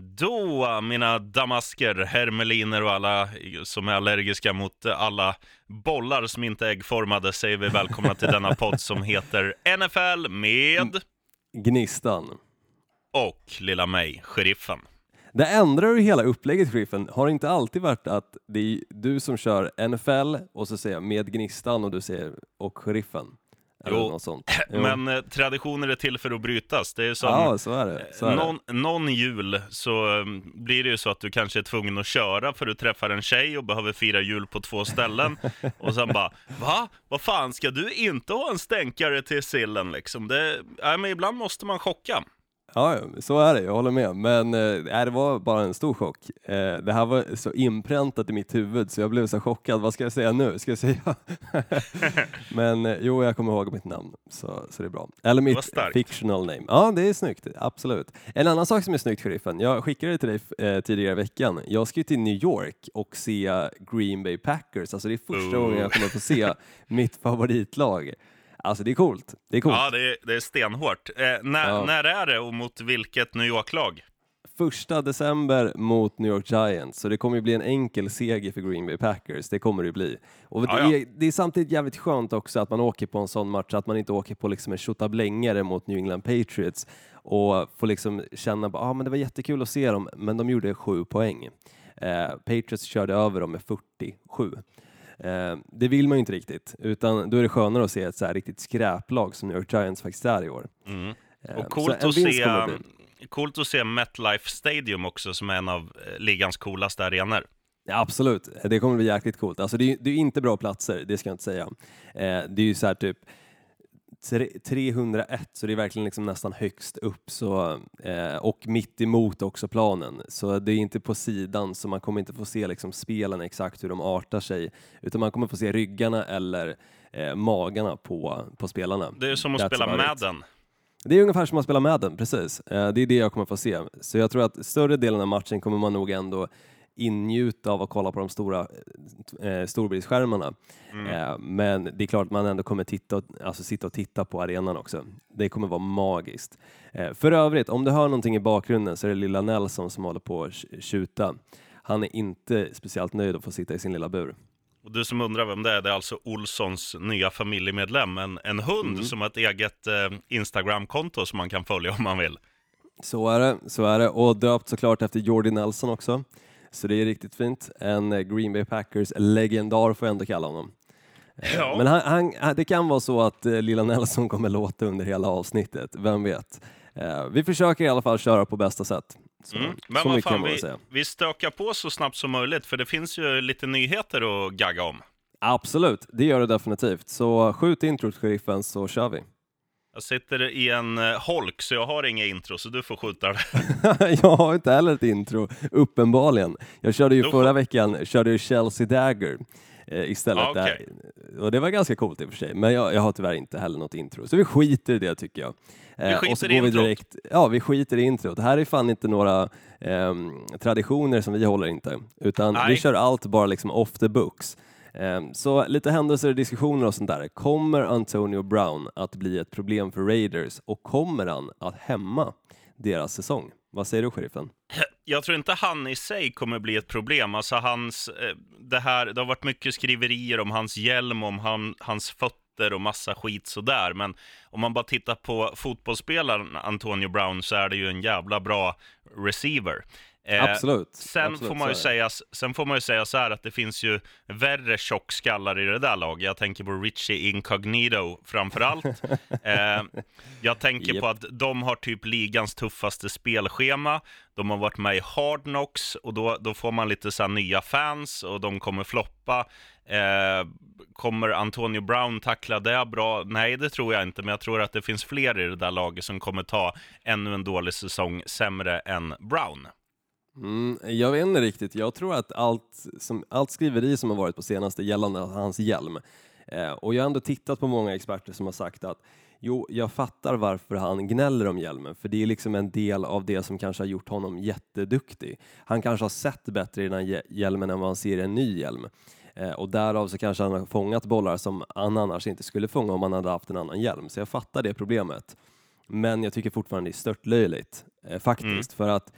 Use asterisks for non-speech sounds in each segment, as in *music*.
Då, mina damasker, hermeliner och alla som är allergiska mot alla bollar som inte är äggformade säger vi välkomna till denna podd som heter NFL med Gnistan. och lilla mig, sheriffen. Det ändrar ju hela upplägget, Sheriffen. Har det inte alltid varit att det är du som kör NFL och så säger jag med Gnistan och du säger och Sheriffen? Jo, något sånt. *laughs* Jo. Men eh, traditioner är till för att brytas. Det är som ja, så är det. Så är det. någon, någon jul så um, blir det ju så att du kanske är tvungen att köra för du träffar en tjej och behöver fira jul på två ställen. *laughs* och sen bara, va? Vad fan, ska du inte ha en stänkare till sillen liksom? Det, nej, men ibland måste man chocka. Ja, så är det, jag håller med. Men eh, det var bara en stor chock. Eh, det här var så inpräntat i mitt huvud så jag blev så chockad. Vad ska jag säga nu? Ska jag säga? *laughs* Men eh, jo, jag kommer ihåg mitt namn, så, så det är bra. Eller mitt fictional name. Ja, det är snyggt, absolut. En annan sak som är snyggt, sheriffen. Jag skickade det till dig eh, tidigare i veckan. Jag ska ju till New York och se Green Bay Packers. Alltså det är första Oh. gången jag kommer få se mitt favoritlag. Alltså det är coolt. Det är coolt. Ja, det är, det är stenhårt. Eh, när, Ja. när är det och mot vilket New York-lag? Första december mot New York Giants, så det kommer ju bli en enkel seger för Green Bay Packers, det kommer det ju bli. Och det. Är, det är samtidigt jävligt skönt också att man åker på en sån match, att man inte åker på liksom en tjottablängare mot New England Patriots och får liksom känna att ah, men det var jättekul att se dem, men de gjorde sju poäng. Eh, Patriots körde över dem med 47. Eh, det vill man ju inte riktigt, utan då är det skönare att se ett så här riktigt skräplag som New York Giants faktiskt är i år. Mm. Eh, Och coolt att, se, bli. coolt att se MetLife Stadium också, som är en av eh, ligans coolaste arenor. Ja, absolut, det kommer bli jäkligt coolt. Alltså det, är, det är inte bra platser, det ska jag inte säga. Det är ju så här typ 301, så det är verkligen liksom nästan högst upp så, eh, och mitt emot också planen. Så det är inte på sidan, så man kommer inte få se liksom spelen exakt hur de artar sig, utan man kommer få se ryggarna eller eh, magarna på, på spelarna. Det är som att That's spela. Madden. Det är ungefär som att spela Madden, precis. Eh, Det är det jag kommer få se. Så jag tror att större delen av matchen kommer man nog ändå ingjuta av att kolla på de stora eh, storbildsskärmarna. Mm. Eh, men det är klart att man ändå kommer titta och, alltså sitta och titta på arenan också. Det kommer vara magiskt. Eh, för övrigt, om du hör någonting i bakgrunden så är det lilla Nelson som håller på att tjuta. Han är inte speciellt nöjd att få sitta i sin lilla bur. Och du som undrar vem det är, det är alltså Olssons nya familjemedlem. En, en hund Mm. som har ett eget eh, Instagram-konto som man kan följa om man vill. Så är det, så är det. Och döpt såklart efter Jordy Nelson också. Så det är riktigt fint. En eh, Green Bay Packers legendar får jag ändå kalla honom. Eh, Ja. Men han, han, han- det kan vara så att eh, lilla Nelson *laughs* kommer låta under hela avsnittet, vem vet. Eh, vi försöker i alla fall köra på bästa sätt. Så, Mm. Men vad fan, vi, säga. vi stökar på så snabbt som möjligt, för det finns ju lite nyheter att gagga om. Absolut, det gör det definitivt. Så skjut introt, sheriffen, så kör vi. Jag sitter i en eh, holk, så jag har inga intro, så du får skjuta det. *laughs* jag har inte heller ett intro, uppenbarligen. Jag körde ju Då förra veckan, körde ju Chelsea Dagger eh, istället. Ja, okej. där. Och det var ganska coolt i och för sig, men jag, jag har tyvärr inte heller något intro. Så vi skiter i det tycker jag. Eh, skiter och så i går vi introt. direkt, Ja, vi skiter i introt. Det här är fan inte några ehm, traditioner som vi håller inte, utan Nej. vi kör allt bara liksom off the books. Ehm, så lite händelser, och diskussioner och sånt där. Kommer Antonio Brown att bli ett problem för Raiders och kommer han att hämma deras säsong? Vad säger du, sheriffen? Jag tror inte han i sig kommer bli ett problem. Alltså hans, eh, det, här, det har varit mycket skriverier om hans hjälm, om han, hans fötter och massa skit sådär. Men om man bara tittar på fotbollsspelaren Antonio Brown så är det ju en jävla bra receiver. Eh, Absolut. Sen, Absolut, får man ju säga, sen får man ju säga så här att det finns ju värre tjockskallar i det där laget. Jag tänker på Richie Incognito framför allt. *laughs* eh, jag tänker Japp. på att de har typ ligans tuffaste spelschema. De har varit med i Hard Knocks och då, då får man lite så nya fans och de kommer floppa. Eh, kommer Antonio Brown tackla det bra? Nej, det tror jag inte, men jag tror att det finns fler i det där laget som kommer ta ännu en dålig säsong sämre än Brown. Mm, jag vet inte riktigt. Jag tror att allt, som, allt skriveri som har varit på senaste gällande hans hjälm, eh, och jag har ändå tittat på många experter som har sagt att jo, jag fattar varför han gnäller om hjälmen, för det är liksom en del av det som kanske har gjort honom jätteduktig. Han kanske har sett bättre i den här hj- hjälmen än vad han ser i en ny hjälm. Eh, och därav så kanske han har fångat bollar som han annars inte skulle fånga om han hade haft en annan hjälm. Så jag fattar det problemet. Men jag tycker fortfarande det är störtlöjligt, eh, faktiskt. För att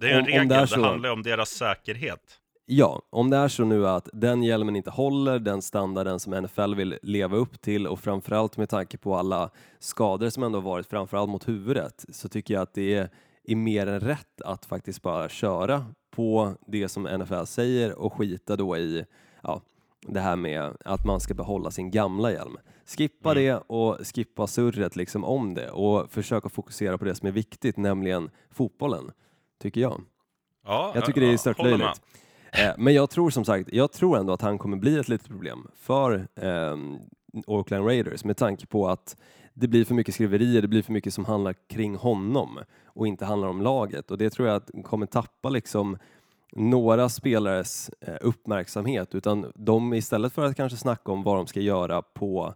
Det är en om regel, det det, så- handlar ju om deras säkerhet. Ja, om det är så nu att den hjälmen inte håller den standarden som NFL vill leva upp till och framförallt med tanke på alla skador som ändå varit framförallt mot huvudet så tycker jag att det är, är mer än rätt att faktiskt bara köra på det som NFL säger och skita då i ja, det här med att man ska behålla sin gamla hjälm. Skippa Mm. det och skippa surret liksom om det och försöka fokusera på det som är viktigt, nämligen fotbollen, tycker jag. Ja, Jag tycker det är ja, stört håller med. löjligt. Eh, Men jag tror som sagt, jag tror ändå att han kommer bli ett litet problem för eh, Oakland Raiders med tanke på att det blir för mycket skriverier, det blir för mycket som handlar kring honom och inte handlar om laget och det tror jag att kommer tappa liksom några spelares eh, uppmärksamhet utan de istället för att kanske snacka om vad de ska göra på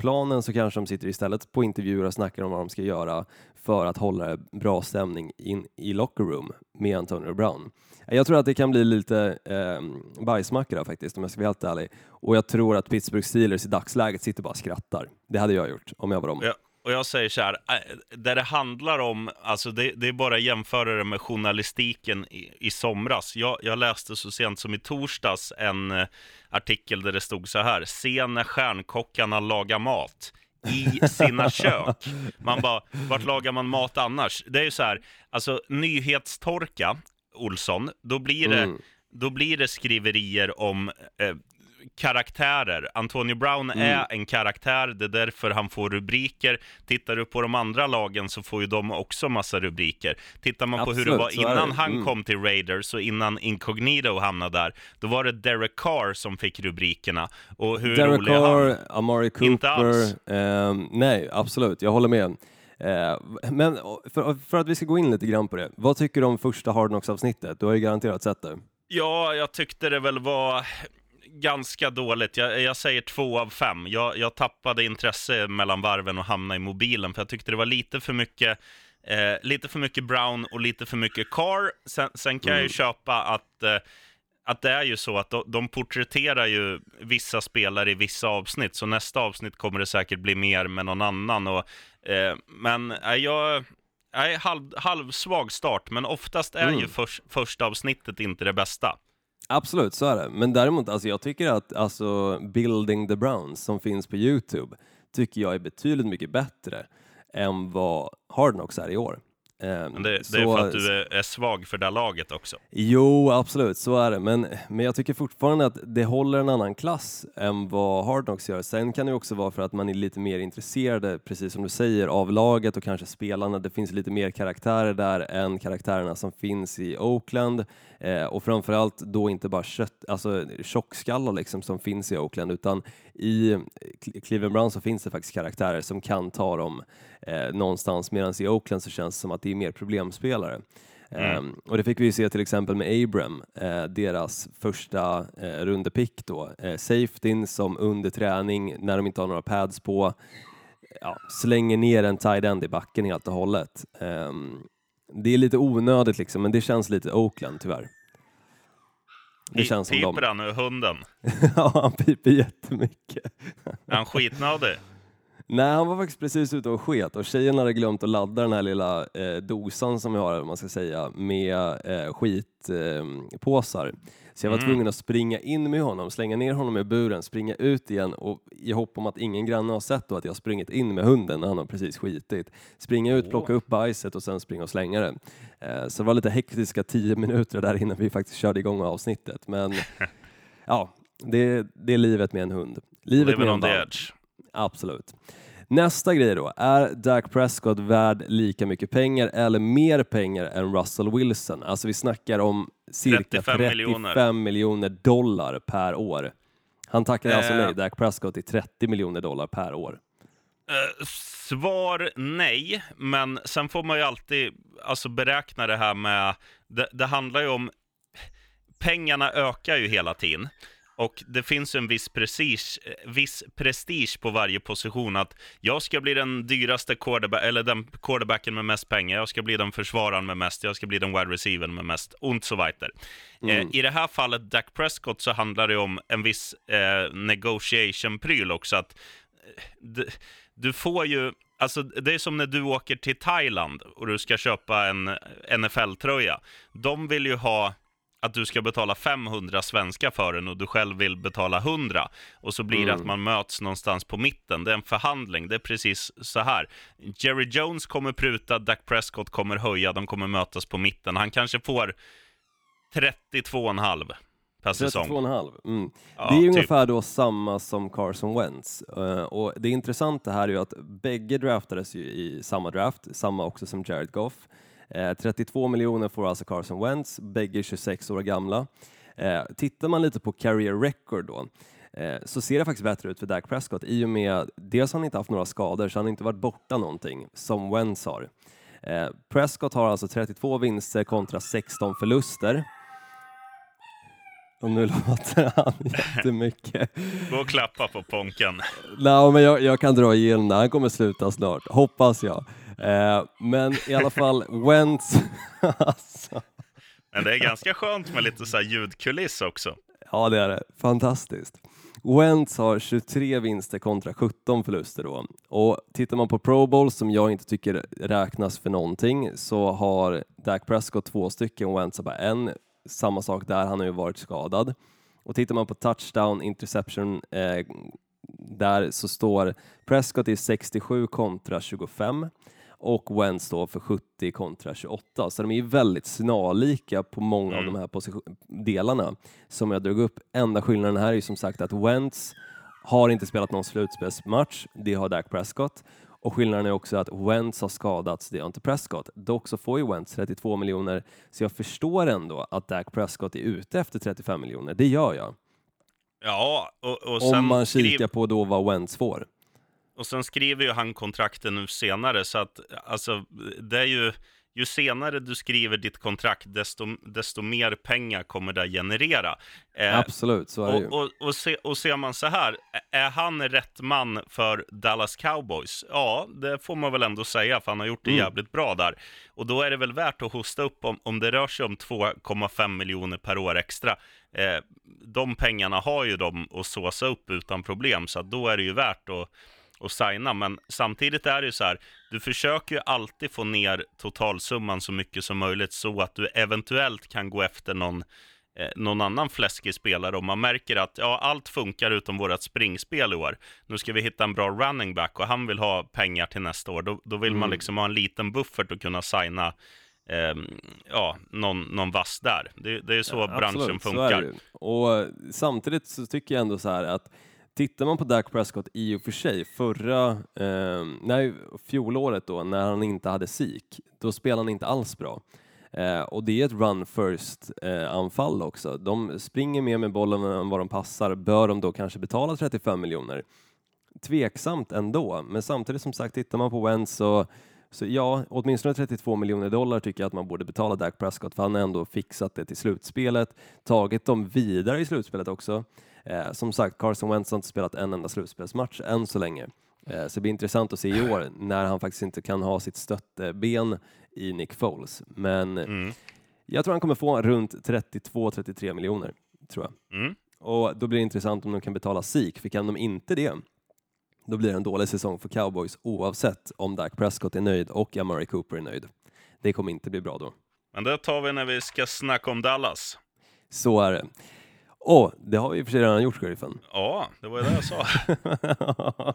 planen så kanske de sitter istället på intervjuer och snackar om vad de ska göra för att hålla bra stämning in i locker room med Antonio Brown. Jag tror att det kan bli lite eh, bajsmacka faktiskt om jag ska vara helt ärlig. Och jag tror att Pittsburgh Steelers i dagsläget sitter bara och skrattar. Det hade jag gjort om jag var dem. Ja, och jag säger så här, äh, där det handlar om, alltså det, det är bara att jämföra det med journalistiken i, i somras. Jag, jag läste så sent som i torsdags en eh, artikel där det stod så här, se när stjärnkockarna lagar mat i sina *laughs* kök. Man bara, vart lagar man mat annars? Det är ju så här, alltså nyhetstorka, Olsson, då blir det, Mm. då blir det skriverier om eh, karaktärer. Antonio Brown Mm. är en karaktär, det är därför han får rubriker. Tittar du på de andra lagen så får ju de också massa rubriker. Tittar man på hur det Absolut, var innan det. han Mm. kom till Raiders och innan Incognito hamnade där, då var det Derek Carr som fick rubrikerna. Och hur Derek rolig är han? Carr, Amari Inte Cooper. alls. ehm, nej, absolut, jag håller med. Eh, men för, för att vi ska gå in lite grann på det. Vad tycker du om första Hard Knocks-avsnittet? Du har ju garanterat sett det. Ja, jag tyckte det väl var ganska dåligt. Jag, jag säger två av fem. Jag, jag tappade intresse mellan varven och hamnade i mobilen, för jag tyckte det var lite för mycket Eh, lite för mycket Brown och lite för mycket Carr. Sen, sen kan jag ju köpa att, eh, att det är ju så att de, de porträtterar ju vissa spelare i vissa avsnitt, så nästa avsnitt kommer det säkert bli mer med någon annan. Och, eh, men eh, jag... Nej, halv, halvsvag start, men oftast är Mm. ju förs, första avsnittet inte det bästa. Absolut, så är det. Men däremot, alltså, jag tycker att alltså, Building the Browns som finns på Youtube tycker jag är betydligt mycket bättre än vad Hard Knocks är i år. Eh, Men det, det är för att du är, är svag för det laget också. Jo, absolut, så är det. Men, men jag tycker fortfarande att det håller en annan klass än vad Hard Knocks gör. Sen kan det också vara för att man är lite mer intresserad, precis som du säger, av laget och kanske spelarna. Det finns lite mer karaktärer där än karaktärerna som finns i Oakland. Eh, och framförallt då inte bara kött, alltså tjockskallar liksom som finns i Oakland, utan i Cle- Cleveland Browns så finns det faktiskt karaktärer som kan ta dem eh, någonstans, medan i Oakland så känns det som att det är mer problemspelare. Mm. Ehm, och det fick vi ju se till exempel med Abram, eh, deras första eh, rundepick då. Eh, safetyn som under träning, när de inte har några pads på, ja, slänger ner en tight end i backen helt och hållet. Ehm, det är lite onödigt liksom, men det känns lite Oakland tyvärr. Det känns som Piper dem. han nu, hunden? *laughs* ja, han piper jättemycket. Är han skitnödig? Nej, han var faktiskt precis ute och sket och tjejen hade glömt att ladda den här lilla eh, dosan som vi har, man ska säga, med eh, skitpåsar. Eh, så jag var Mm. tvungen att springa in med honom, slänga ner honom i buren, springa ut igen och i hopp om att ingen granne har sett då att jag sprungit in med hunden när han har precis skitit. Springa ut, plocka upp bajset och sen springa och slänga det. Eh, så det var lite hektiska tio minuter där innan vi faktiskt körde igång avsnittet. Men *laughs* ja, det, det är livet med en hund. Livet Living med en on the edge. Absolut. Nästa grej då, är Dak Prescott värd lika mycket pengar eller mer pengar än Russell Wilson? Alltså vi snackar om cirka 35 35 miljoner. miljoner, dollar per år. Han tackade alltså Eh. nej, Dak Prescott, till 30 miljoner dollar per år. Eh, svar nej, men sen får man ju alltid alltså, beräkna det här med... Det, det handlar ju om... Pengarna ökar ju hela tiden. Och det finns en viss prestige, eh, viss prestige på varje position. Att jag ska bli den dyraste quarterback, eller den quarterbacken med mest pengar. Jag ska bli den försvararen med mest. Jag ska bli den wide receivern med mest. Und so weiter. Mm. Eh, I det här fallet, Dak Prescott, så handlar det om en viss eh, negotiation-pryl också. Att du, du får ju, Alltså, det är som när du åker till Thailand och du ska köpa en NFL-tröja. De vill ju ha att du ska betala 500 svenska för den och du själv vill betala 100. Och så blir det Mm. att man möts någonstans på mitten. Det är en förhandling. Det är precis så här. Jerry Jones kommer pruta, Dak Prescott kommer höja, de kommer mötas på mitten. Han kanske får 32,5 per säsong. 32,5. Mm. Ja, det är typ. ungefär då samma som Carson Wentz. Eh, och det intressanta här är ju att bägge draftades ju i samma draft, samma också som Jared Goff. Eh, 32 miljoner får alltså Carson Wentz, bägge 26 år gamla. Eh, tittar man lite på career record då, eh, så ser det faktiskt bättre ut för Dak Prescott i och med dels har han inte haft några skador, så han har inte varit borta någonting, som Wentz har. Eh, Prescott har alltså 32 vinster kontra 16 förluster. Och nu *laughs* låter han jättemycket. Gå och klappa på ponken. Nej, men jag, jag kan dra igenom det. Han kommer sluta snart, hoppas jag. Eh, men i alla fall, Wentz... *laughs* alltså, Men det är ganska skönt med lite så här ljudkuliss också. ja, det är det. Fantastiskt. Wentz har 23 vinster kontra 17 förluster då. Och tittar man på Pro Bowl som jag inte tycker räknas för någonting så har Dak Prescott två stycken och Wentz har bara en. Samma sak där, han har ju varit skadad. Och tittar man på touchdown, interception, eh, där så står Prescott i 67 kontra 25 och Wentz står för 70 kontra 28. Så de är ju väldigt snarlika på många av Mm. de här position- delarna som jag drog upp. Enda skillnaden här är ju som sagt att Wentz har inte spelat någon slutspelsmatch, det har Dak Prescott. Och skillnaden är också att Wentz har skadats, det har inte Prescott. Dock så får ju Wentz 32 miljoner, så jag förstår ändå att Dak Prescott är ute efter 35 miljoner. Det gör jag. Ja, och, och Om man kikar på då vad Wentz får. Och sen skriver ju han kontrakten nu senare, så att alltså, det är ju, ju senare du skriver ditt kontrakt, desto, desto mer pengar kommer det att generera. Eh, Absolut, så är det ju. och, och, och, se, och ser man så här, är han rätt man för Dallas Cowboys? Ja, det får man väl ändå säga, för han har gjort det Mm. jävligt bra där. Och då är det väl värt att hosta upp om, om det rör sig om 2,5 miljoner per år extra. Eh, de pengarna har ju de att såsa upp utan problem, så att då är det ju värt att och signa, men samtidigt är det ju så här, du försöker ju alltid få ner totalsumman så mycket som möjligt så att du eventuellt kan gå efter någon, eh, någon annan fläskig spelare om man märker att ja, allt funkar utom vårt springspel i år. Nu ska vi hitta en bra running back och han vill ha pengar till nästa år. Då, då vill man Mm. liksom ha en liten buffert och kunna signa eh, ja, någon, någon vass där. Det, det är så branschen Absolut, funkar. Och samtidigt så tycker jag ändå så här att tittar man på Dak Prescott i och för sig, förra, eh, nej, fjolåret då, när han inte hade SIK, då spelade han inte alls bra. Eh, och det är ett run first eh, anfall också. De springer mer med bollen än vad de passar. Bör de då kanske betala 35 miljoner? Tveksamt ändå, men samtidigt som sagt, tittar man på Wentz så så ja, åtminstone 32 miljoner dollar tycker jag att man borde betala Dak Prescott för han har ändå fixat det till slutspelet, tagit dem vidare i slutspelet också. Eh, som sagt, Carson Wentz har inte spelat en enda slutspelsmatch än så länge. Eh, så det blir intressant att se i år när han faktiskt inte kan ha sitt stötteben i Nick Foles. Men Mm. jag tror han kommer få runt 32-33 miljoner, tror jag. Mm. Och då blir det intressant om de kan betala SIK, för kan de inte det, då blir det en dålig säsong för cowboys oavsett om Dak Prescott är nöjd och Amari Cooper är nöjd. Det kommer inte bli bra då. Men det tar vi när vi ska snacka om Dallas. Så är det. Och det har vi i och för sig redan gjort, sheriffen. Ja, det var ju det jag sa. *laughs*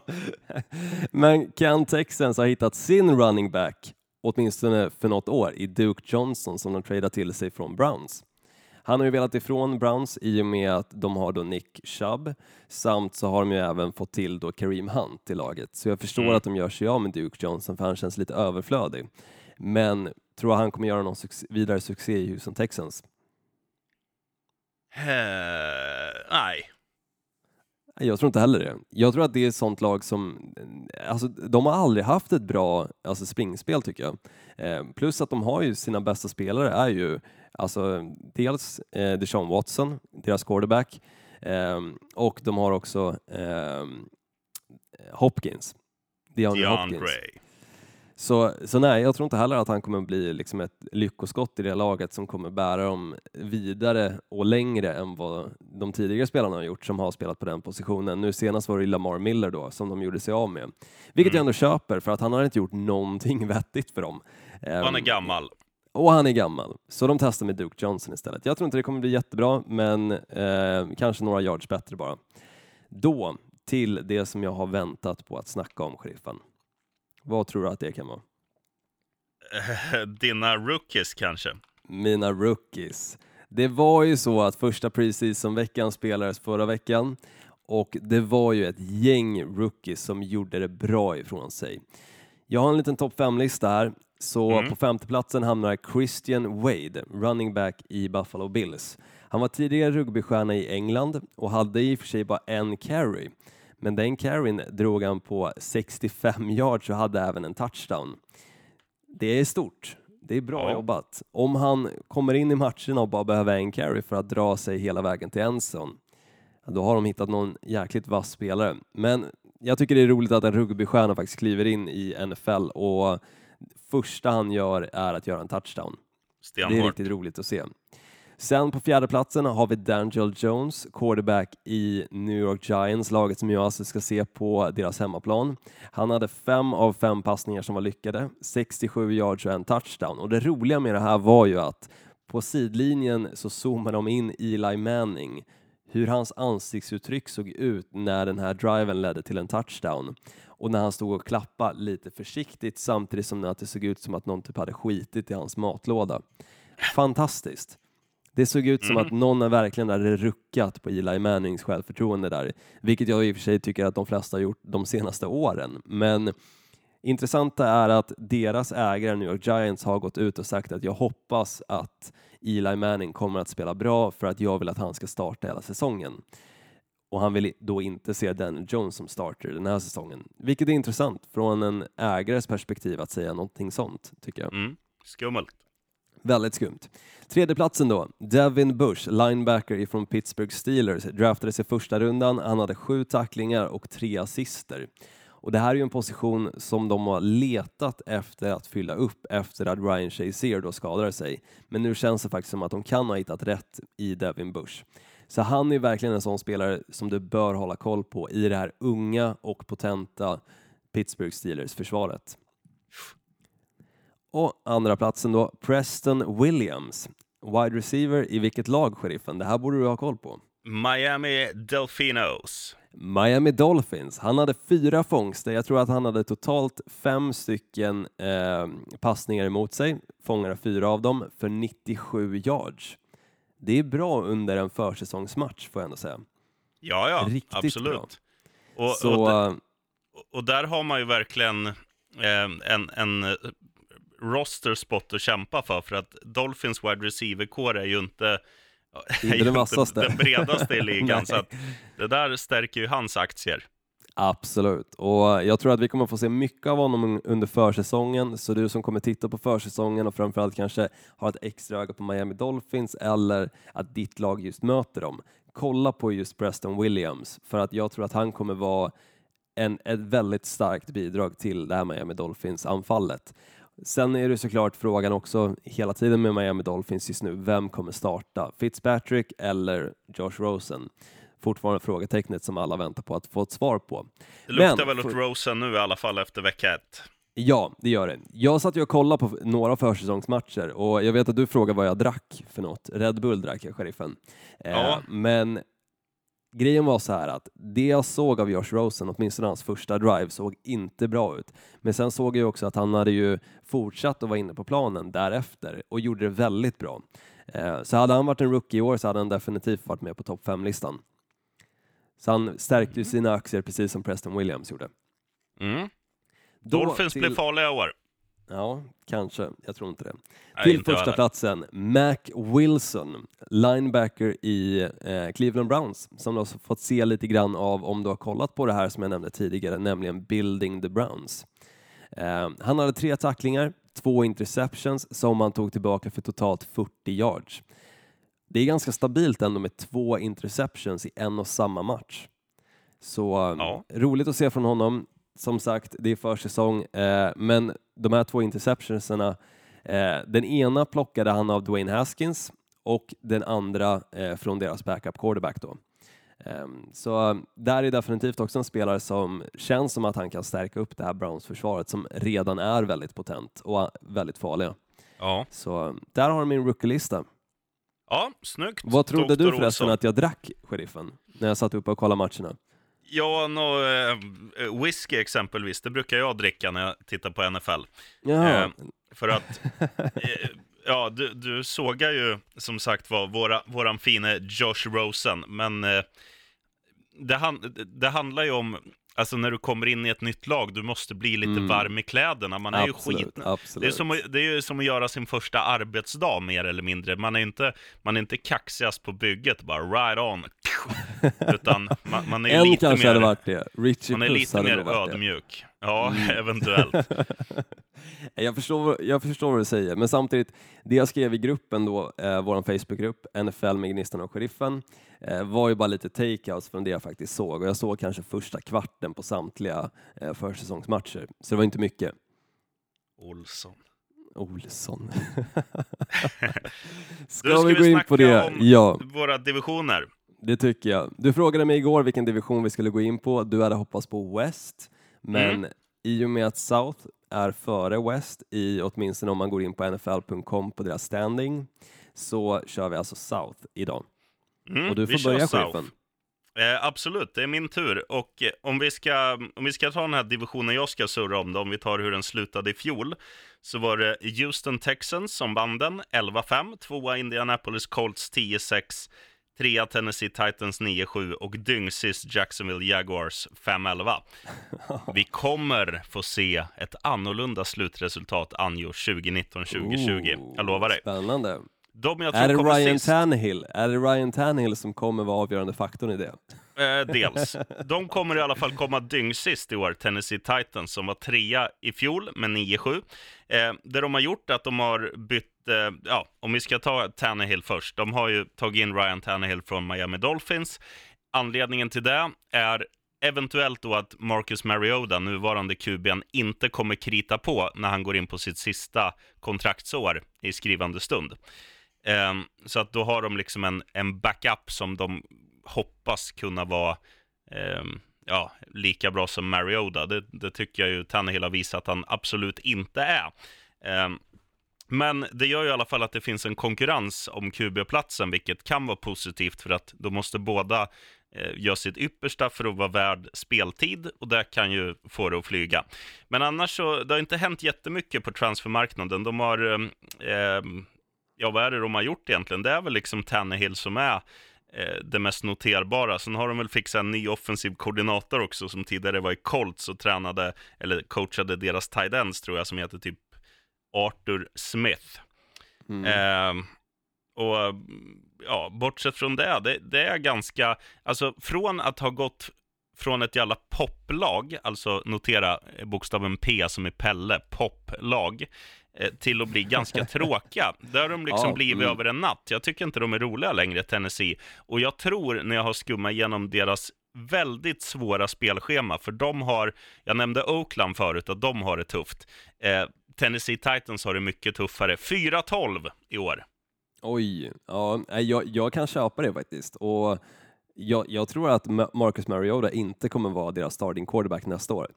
Men kan Texans ha hittat sin running back, åtminstone för något år, i Duke Johnson som de tradar till sig från Browns? Han har ju velat ifrån Browns i och med att de har då Nick Chubb samt så har de ju även fått till då Kareem Hunt i laget. Så jag förstår Mm. att de gör sig av med Duke Johnson för han känns lite överflödig. Men tror han kommer göra någon succé, vidare succé i Houston Texans? Eh, nej. Jag tror inte heller det. Jag tror att det är ett sånt lag som, alltså de har aldrig haft ett bra alltså, springspel tycker jag. Eh, plus att de har ju sina bästa spelare är ju alltså dels eh, Deshaun Watson, deras quarterback, eh, och de har också eh, Hopkins. DeAndre Hopkins. Så, så nej, jag tror inte heller att han kommer bli liksom ett lyckoskott i det laget som kommer bära dem vidare och längre än vad de tidigare spelarna har gjort som har spelat på den positionen. Nu senast var det Lamar Miller då som de gjorde sig av med, vilket Mm. jag ändå köper för att han har inte gjort någonting *laughs* vettigt för dem. Han är Ehm, gammal. och han är gammal, så de testar med Duke Johnson istället. Jag tror inte det kommer bli jättebra, men eh, kanske några yards bättre bara. Då till det som jag har väntat på att snacka om, sheriffen. Vad tror du att det kan vara? *laughs* Dina rookies kanske? Mina rookies. Det var ju så att första preseason-veckan spelades förra veckan och det var ju ett gäng rookies som gjorde det bra ifrån sig. Jag har en liten topp 5-lista här, så Mm. på femteplatsen hamnar Christian Wade, running back i Buffalo Bills. Han var tidigare rugbystjärna i England och hade i och för sig bara en carry, men den carryn drog han på 65 yards och hade även en touchdown. Det är stort. Det är bra Ja. jobbat. Om han kommer in i matcherna och bara behöver en carry för att dra sig hela vägen till ja, då har de hittat någon jäkligt vass spelare. Men jag tycker det är roligt att en rugbystjärna faktiskt kliver in i NFL och första han gör är att göra en touchdown. Det är Stenhårt. riktigt roligt att se. Sen på fjärde platsen har vi Daniel Jones, quarterback i New York Giants, laget som jag alltså ska se på deras hemmaplan. Han hade fem av fem passningar som var lyckade, 67 yards och en touchdown. Och det roliga med det här var ju att på sidlinjen så zoomade de in Eli Manning, hur hans ansiktsuttryck såg ut när den här driven ledde till en touchdown och när han stod och klappade lite försiktigt samtidigt som det såg ut som att någon typ hade skitit i hans matlåda. Fantastiskt. Det såg ut som Mm. att någon verkligen hade ruckat på Eli Mannings självförtroende där, vilket jag i och för sig tycker att de flesta har gjort de senaste åren. Men intressanta är att deras ägare New York Giants har gått ut och sagt att jag hoppas att Eli Manning kommer att spela bra för att jag vill att han ska starta hela säsongen. Och han vill då inte se Daniel Jones som starter den här säsongen, vilket är intressant från en ägares perspektiv att säga någonting sånt, tycker jag. Mm. Skummelt. Väldigt skumt. Tredjeplatsen då, Devin Bush, linebacker ifrån Pittsburgh Steelers, draftades i första rundan. Han hade sju tacklingar och tre assister. Och det här är ju en position som de har letat efter att fylla upp efter att Ryan Shazier då skadade sig. Men nu känns det faktiskt som att de kan ha hittat rätt i Devin Bush. Så han är verkligen en sån spelare som du bör hålla koll på i det här unga och potenta Pittsburgh Steelers-försvaret. Och andra platsen då, Preston Williams. Wide receiver i vilket lag, sheriffen? Det här borde du ha koll på. Miami Delfinos. Miami Dolphins. Han hade fyra fångster. Jag tror att han hade totalt fem stycken eh, passningar emot sig. Fångade fyra av dem för 97 yards. Det är bra under en försäsongsmatch får jag ändå säga. Ja, ja, Riktigt absolut. bra. Och, Så och, eh, och där har man ju verkligen eh, en, en roster spot att kämpa för, för att Dolphins wide receiver-core är ju inte, Inte *laughs* den vassaste. den bredaste i ligan, *laughs* så det där stärker ju hans aktier. Absolut, och jag tror att vi kommer få se mycket av honom under försäsongen, så du som kommer titta på försäsongen och framförallt kanske har ett extra öga på Miami Dolphins eller att ditt lag just möter dem, kolla på just Preston Williams, för att jag tror att han kommer vara en, ett väldigt starkt bidrag till det här Miami Dolphins-anfallet. Sen är det såklart frågan också hela tiden med Miami Dolphins just nu, vem kommer starta? Fitzpatrick eller Josh Rosen? Fortfarande frågetecknet som alla väntar på att få ett svar på. Det luktar Men- väl åt Rosen nu i alla fall efter vecka ett. Ja, det gör det. Jag satt ju och kollade på några försäsongsmatcher och jag vet att du frågade vad jag drack för något. Red Bull drack jag, sheriffen. Eh, Ja. Men grejen var så här att det jag såg av Josh Rosen, åtminstone hans första drive, såg inte bra ut. Men sen såg jag också att han hade ju fortsatt att vara inne på planen därefter och gjorde det väldigt bra. Eh, Så hade han varit en rookie i år så hade han definitivt varit med på topp 5-listan. Så han stärkte ju sina aktier precis som Preston Williams gjorde. Mm. Då Dolphins till- blir farliga i år. Ja, kanske. Jag tror inte det. Nej, Till inte första platsen, Mac Wilson, linebacker i eh, Cleveland Browns, som du har fått se lite grann av om du har kollat på det här som jag nämnde tidigare, nämligen Building the Browns. Eh, han hade tre tacklingar, två interceptions som han tog tillbaka för totalt 40 yards. Det är ganska stabilt ändå med två interceptions i en och samma match. Så eh, Ja. roligt att se från honom. Som sagt, det är försäsong, eh, men de här två interceptionserna, eh, den ena plockade han av Dwayne Haskins och den andra eh, från deras backup quarterback då. Ehm, så där är definitivt också en spelare som känns som att han kan stärka upp det här Browns-försvaret som redan är väldigt potent och väldigt farliga. Ja. Så där har de min rookie-lista. Ja, snyggt. Vad trodde Dr. du förresten Olsson. att jag drack, sheriffen, när jag satt uppe och kollade matcherna? Ja, no, eh, whisky exempelvis, det brukar jag dricka när jag tittar på NFL. Jaha, Eh, för att, *laughs* eh, ja, du, du sågar ju som sagt var våra, våran fine Josh Rosen, men eh, det, han, det handlar ju om, alltså när du kommer in i ett nytt lag, du måste bli lite Mm. varm i kläderna. Man är ju absolut, skit... absolut. Det är, som, att- det är ju som att göra sin första arbetsdag mer eller mindre. Man är inte, man är inte kaxigast på bygget, bara right on. *laughs* Utan man, man är ju en lite kanske mer, hade varit det. Richie man är lite mer varit det. Ja, Mm. *laughs* eventuellt. *laughs* Jag förstår, jag förstår vad du säger, men samtidigt, det jag skrev i gruppen då, eh, vår Facebookgrupp, NFL med Gnistan och Sheriffen, eh, var ju bara lite takeouts från det jag faktiskt såg och jag såg kanske första kvarten på samtliga eh, försäsongsmatcher, så det var inte mycket. Olsson. Olsson. *laughs* Du, Ska vi gå in på det? om Ja, våra divisioner? det tycker jag. Du frågade mig igår vilken division vi skulle gå in på. Du hade hoppats på West, men Mm. i och med att South är före West, i, åtminstone om man går in på nfl.com på deras standing, så kör vi alltså South idag. Mm, och du får börja, chefen. Eh, absolut, det är min tur. Och eh, om, vi ska, om vi ska ta den här divisionen jag ska surra om, då, om vi tar hur den slutade i fjol, så var det Houston Texans som vann den, 11-5, tvåa Indianapolis Colts 10-6, trea Tennessee Titans 9-7 och dyngsist Jacksonville Jaguars 5-11. *laughs* Vi kommer få se ett annorlunda slutresultat anjo 2019-2020. Oh, Jag lovar dig. Spännande. De Är det Ryan sist, Tannehill? Är det Ryan Tannehill som kommer vara avgörande faktorn i det? Eh, dels. *laughs* De kommer i alla fall komma dyngsist i år, Tennessee Titans, som var trea i fjol med 9-7. Eh, det de har gjort är att de har bytt, Eh, ja, om vi ska ta Tannehill först, de har ju tagit in Ryan Tannehill från Miami Dolphins. Anledningen till det är eventuellt då att Marcus Mariota, nuvarande QB'n, inte kommer krita på när han går in på sitt sista kontraktsår i skrivande stund. Ehm, så att då har de liksom en, en backup som de hoppas kunna vara ehm, ja, lika bra som Mariota. Det, det tycker jag ju Tannehill har visat att han absolut inte är. Ehm, men det gör ju i alla fall att det finns en konkurrens om QB-platsen, vilket kan vara positivt för att då måste båda gör göra sitt yppersta för att vara värd speltid och det kan ju få det att flyga. Men annars så, det har inte hänt jättemycket på transfermarknaden. De har, eh, ehm, ja vad är det de har gjort egentligen? Det är väl liksom Tannehill som är eh, det mest noterbara. Sen har de väl fixat en ny offensiv koordinator också som tidigare var i Colts och tränade, eller coachade deras tight ends tror jag, som heter typ Arthur Smith. Mm. Eh, och ja, bortsett från det, det, det är ganska, alltså från att ha gått från ett jävla poplag, alltså notera bokstaven P som i Pelle, poplag, eh, till att bli ganska *laughs* tråkiga. Där har de liksom Ja, blivit mm. över en natt. Jag tycker inte de är roliga längre, Tennessee. Och jag tror, när jag har skummat igenom deras väldigt svåra spelschema, för de har, jag nämnde Oakland förut, att de har det tufft. Eh, Tennessee Titans har det mycket tuffare. 4-12 i år. Oj, ja, jag, jag kan köpa det faktiskt. Och jag, jag tror att Marcus Mariota inte kommer vara deras starting quarterback nästa år.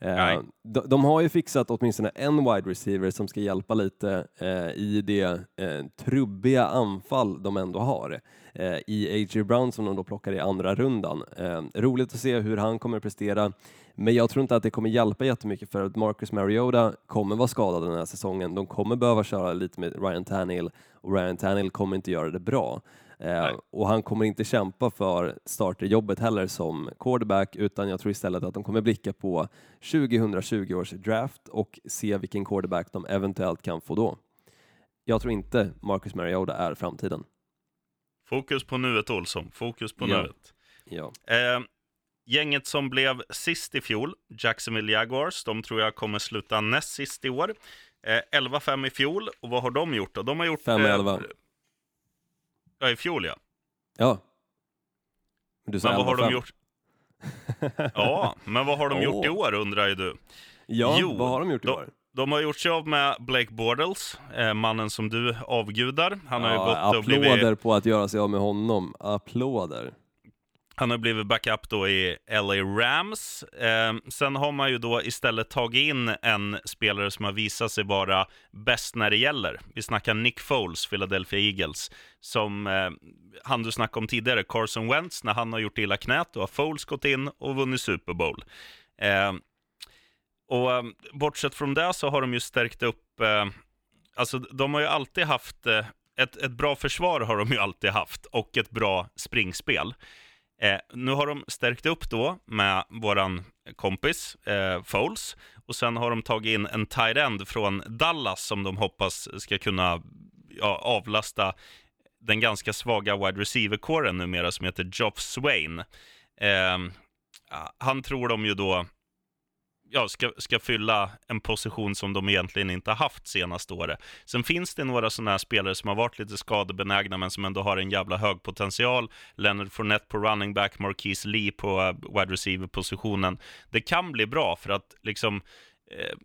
Eh, de, de har ju fixat åtminstone en wide receiver som ska hjälpa lite eh, i det eh, trubbiga anfall de ändå har. Eh, I A.J. Brown som de då plockar i andra rundan. Eh, roligt att se hur han kommer prestera. Men jag tror inte att det kommer hjälpa jättemycket för att Marcus Mariota kommer vara skadad den här säsongen. De kommer behöva köra lite med Ryan Tannehill och Ryan Tannehill kommer inte göra det bra. Eh, och han kommer inte kämpa för starterjobbet heller som quarterback utan jag tror istället att de kommer blicka på 2020 års draft och se vilken quarterback de eventuellt kan få då. Jag tror inte Marcus Mariota är framtiden. Fokus på nuet, Olsson. Fokus på Ja. nuet. Ja. Eh, gänget som blev sist i fjol, Jacksonville Jaguars, de tror jag kommer sluta näst sist i år. Eh, 11-5 i fjol, och vad har de gjort då? De har gjort... 5-11. Ja, i fjol ja. ja. Men du Men vad har de 11-5. gjort? *laughs* Ja, men vad har de gjort i år undrar ju du? Ja, Jo, vad har de gjort i år? De har gjort sig av med Blake Bortles, eh, mannen som du avgudar. Han har ju Ja, gått och applåder blivit, på att göra sig av med honom. Applåder han har blivit backup då i LA Rams. Eh, sen har man ju då istället tagit in en spelare som har visat sig vara bäst när det gäller. Vi snackar Nick Foles, Philadelphia Eagles, som eh, han du snackade om tidigare, Carson Wentz, när han har gjort illa knät, då har Foles gått in och vunnit Super Bowl. Eh, och eh, bortsett från det så har de ju stärkt upp, eh, alltså de har ju alltid haft, eh, ett, ett bra försvar har de ju alltid haft och ett bra springspel. Eh, nu har de stärkt upp då med våran kompis eh, Foles och sen har de tagit in en tight end från Dallas som de hoppas ska kunna ja, avlasta den ganska svaga wide receiver-kåren numera som heter Joff Swain. Eh, han tror de ju då ja, ska, ska fylla en position som de egentligen inte har haft senaste året. Sen finns det några sådana här spelare som har varit lite skadebenägna men som ändå har en jävla hög potential. Leonard Fournette på running back, Marquise Lee på eh, wide receiver-positionen. Det kan bli bra för att liksom eh,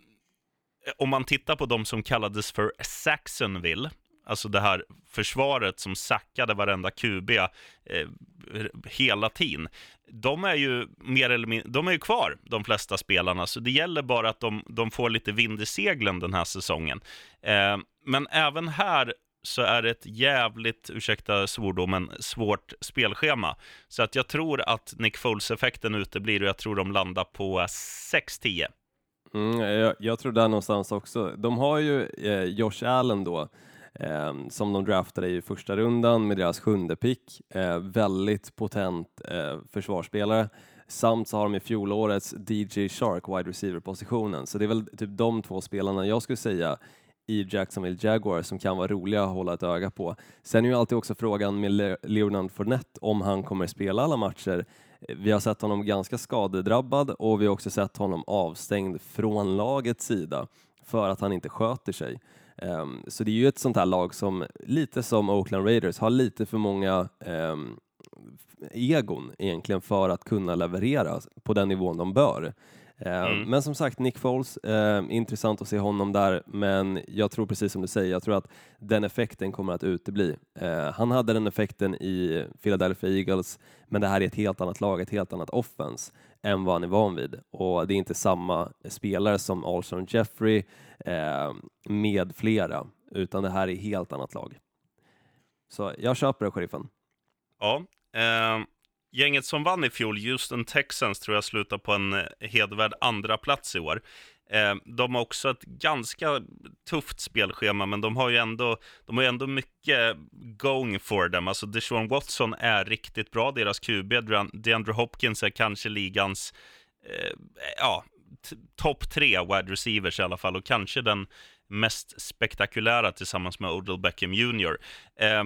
om man tittar på de som kallades för Saxonville, alltså det här försvaret som sackade varenda QB eh, hela tiden. De är ju mer eller mindre, de är ju kvar, de flesta spelarna, så det gäller bara att de, de får lite vind i seglen den här säsongen. Eh, men även här så är det ett jävligt, ursäkta svordomen, svårt spelschema. Så att jag tror att Nick Foles-effekten uteblir och jag tror de landar på 6-10. Mm, jag, jag tror där någonstans också. De har ju eh, Josh Allen då, eh, som de draftade i första rundan med deras sjunde pick. Eh, väldigt potent eh, försvarsspelare. Samt så har de i fjolårets DJ Shark wide receiver-positionen. Så det är väl typ de två spelarna jag skulle säga i Jacksonville Jaguars som kan vara roliga att hålla ett öga på. Sen är ju alltid också frågan med Le- Leonard Fournette om han kommer spela alla matcher. Vi har sett honom ganska skadedrabbad och vi har också sett honom avstängd från lagets sida för att han inte sköter sig. Ehm, Så det är ju ett sånt här lag som, lite som Oakland Raiders, har lite för många ehm, egon egentligen för att kunna leverera på den nivån de bör. Ehm, Mm. Men som sagt, Nick Foles, ehm, intressant att se honom där, men jag tror precis som du säger, jag tror att den effekten kommer att utebli. Eh, han hade den effekten i Philadelphia Eagles, men det här är ett helt annat lag, ett helt annat offense än vad han är van vid. Och det är inte samma spelare som Alshon Jeffrey eh, med flera, utan det här är ett helt annat lag. Så jag köper det, sheriffen. Ja, eh, gänget som vann i fjol, Houston Texans, tror jag slutar på en eh, hedervärd andra plats i år. Eh, de har också ett ganska tufft spelschema, men de har ju ändå, de har ju ändå mycket going for them. Alltså Deshaun Watson är riktigt bra, deras QB. DeAndre Hopkins är kanske ligans eh, ja, topp tre wide receivers i alla fall, och kanske den mest spektakulära tillsammans med Odell Beckham Jr. Eh,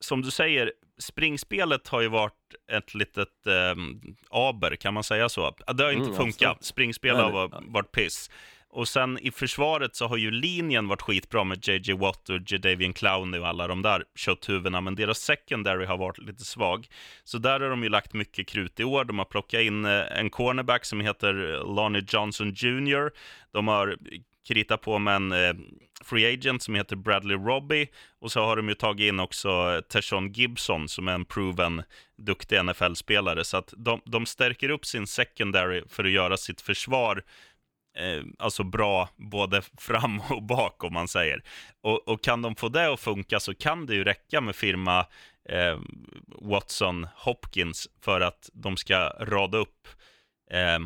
som du säger, springspelet har ju varit ett litet eh, aber, kan man säga så? Det har inte Mm, funkat. Springspel har varit, varit piss. Och sen i försvaret så har ju linjen varit skitbra med JJ Watt och Jadavian Clowney och alla de där kötthuvudena, men deras secondary har varit lite svag. Så där har de ju lagt mycket krut i år. De har plockat in eh, en cornerback som heter Lonnie Johnson Jr. De har krita på med en eh, free agent som heter Bradley Robbie. Och så har de ju tagit in också eh, Tershawn Gibson som är en proven duktig NFL-spelare. Så att de, de stärker upp sin secondary för att göra sitt försvar eh, alltså bra både fram och bak om man säger. Och, och kan de få det att funka så kan det ju räcka med firma eh, Watson Hopkins för att de ska rada upp eh,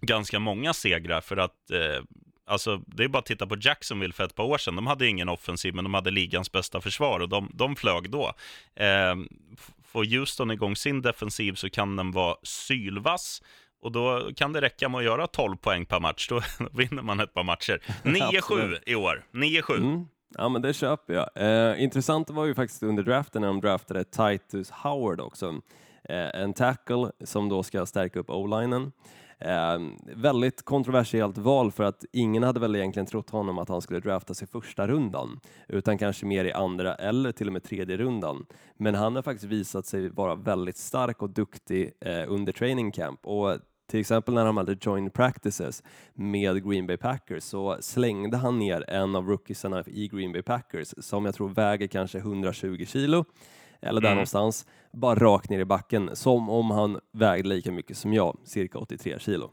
ganska många segrar för att eh, Alltså, det är bara att titta på Jacksonville för ett par år sedan. De hade ingen offensiv, men de hade ligans bästa försvar och de, de flög då. Eh, får Houston igång sin defensiv så kan den vara sylvass och då kan det räcka med att göra 12 poäng per match. *laughs* Då vinner man ett par matcher. *laughs* 9-7 Absolut. i år. 9-7. Mm. Ja, men det köper jag. Eh, intressant var ju faktiskt under draften när de draftade Titus Howard också. Eh, en tackle som då ska stärka upp o-linen. Eh, väldigt kontroversiellt val för att ingen hade väl egentligen trott honom att han skulle draftas i första rundan, utan kanske mer i andra eller till och med tredje rundan. Men han har faktiskt visat sig vara väldigt stark och duktig eh, under training camp och till exempel när han hade joint practices med Green Bay Packers så slängde han ner en av rookiesarna i Green Bay Packers som jag tror väger kanske 120 kilo eller där mm. någonstans, bara rakt ner i backen som om han vägde lika mycket som jag, cirka 83 kilo.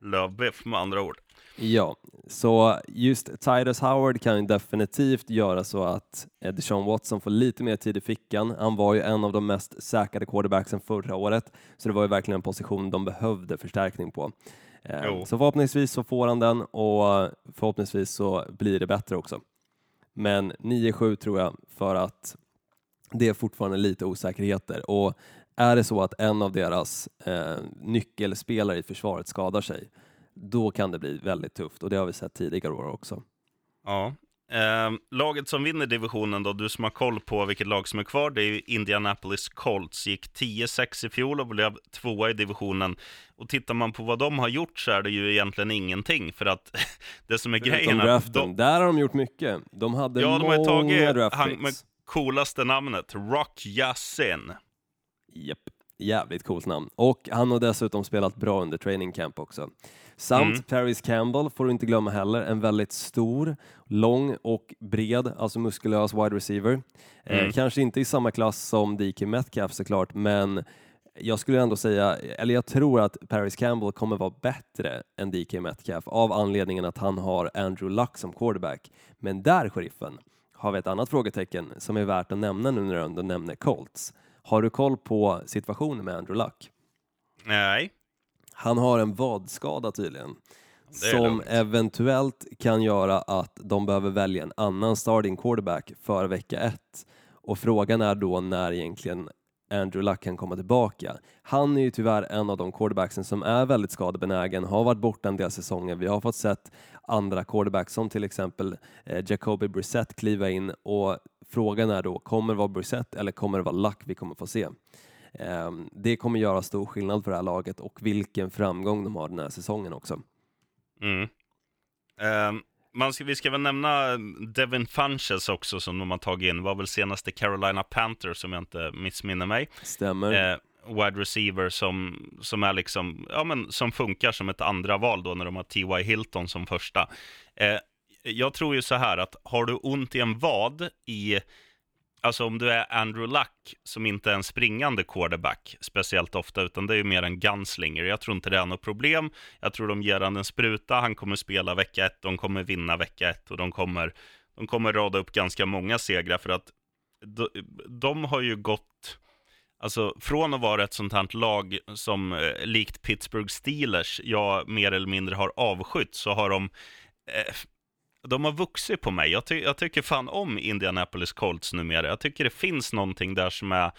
Lövbiff med andra ord. Ja, så just Titus Howard kan definitivt göra så att Deshaun Watson får lite mer tid i fickan. Han var ju en av de mest säkrade quarterbacksen förra året, så det var ju verkligen en position de behövde förstärkning på. Eh, jo. Så förhoppningsvis så får han den och förhoppningsvis så blir det bättre också. Men 9-7 tror jag för att det är fortfarande lite osäkerheter och är det så att en av deras eh, nyckelspelare i försvaret skadar sig då kan det bli väldigt tufft och det har vi sett tidigare år också. Ja. Eh, laget som vinner divisionen då, du som har koll på vilket lag som är kvar, det är Indianapolis Colts. Gick 10-6 i fjol och blev tvåa i divisionen. Och tittar man på vad de har gjort så är det ju egentligen ingenting, för att *laughs* det som är grejen... Är de... Där har de gjort mycket. De hade ja, de många har tagit draft coolaste namnet, Rock Yassin. Japp, jävligt coolt namn. Och han har dessutom spelat bra under training camp också. Samt mm. Paris Campbell får du inte glömma heller, en väldigt stor, lång och bred, alltså muskulös wide receiver. Eh, mm. Eh, kanske inte i samma klass som DK Metcalf såklart, men jag skulle ändå säga, eller jag tror att Paris Campbell kommer vara bättre än DK Metcalf av anledningen att han har Andrew Luck som quarterback. Men där, sheriffen, har vi ett annat frågetecken som är värt att nämna nu när du nämner Colts. Har du koll på situationen med Andrew Luck? Nej. Han har en vadskada tydligen som lugnt. eventuellt kan göra att de behöver välja en annan starting quarterback för vecka ett. Och frågan är då när egentligen Andrew Luck kan komma tillbaka. Han är ju tyvärr en av de quarterbacksen som är väldigt skadebenägen, har varit borta en del säsonger. Vi har fått sett andra quarterbacks som till exempel eh, Jacoby Brissett kliva in och frågan är då, kommer det vara Brissett eller kommer det vara Luck vi kommer få se? Ehm, det kommer göra stor skillnad för det här laget och vilken framgång de har den här säsongen också. Mm. Um, man ska, vi ska väl nämna Devin Funches också som de har tagit in. var väl senaste Carolina Panthers om jag inte missminner mig. Stämmer. Uh, wide receiver som, som är liksom, ja men som funkar som ett andra val då när de har T.Y. Hilton som första. Eh, jag tror ju så här att har du ont i en vad i Alltså om du är Andrew Luck, som inte är en springande quarterback speciellt ofta, utan det är ju mer en gunslinger. Jag tror inte det är något problem. Jag tror de ger han en spruta, han kommer spela vecka ett, de kommer vinna vecka ett och de kommer, de kommer rada upp ganska många segrar för att de, de har ju gått, alltså från att vara ett sånt här lag som eh, likt Pittsburgh Steelers, jag mer eller mindre har avskytt, så har de eh, de har vuxit på mig. Jag, ty jag, tycker fan om Indianapolis Colts numera. Jag tycker det finns någonting där som är eh,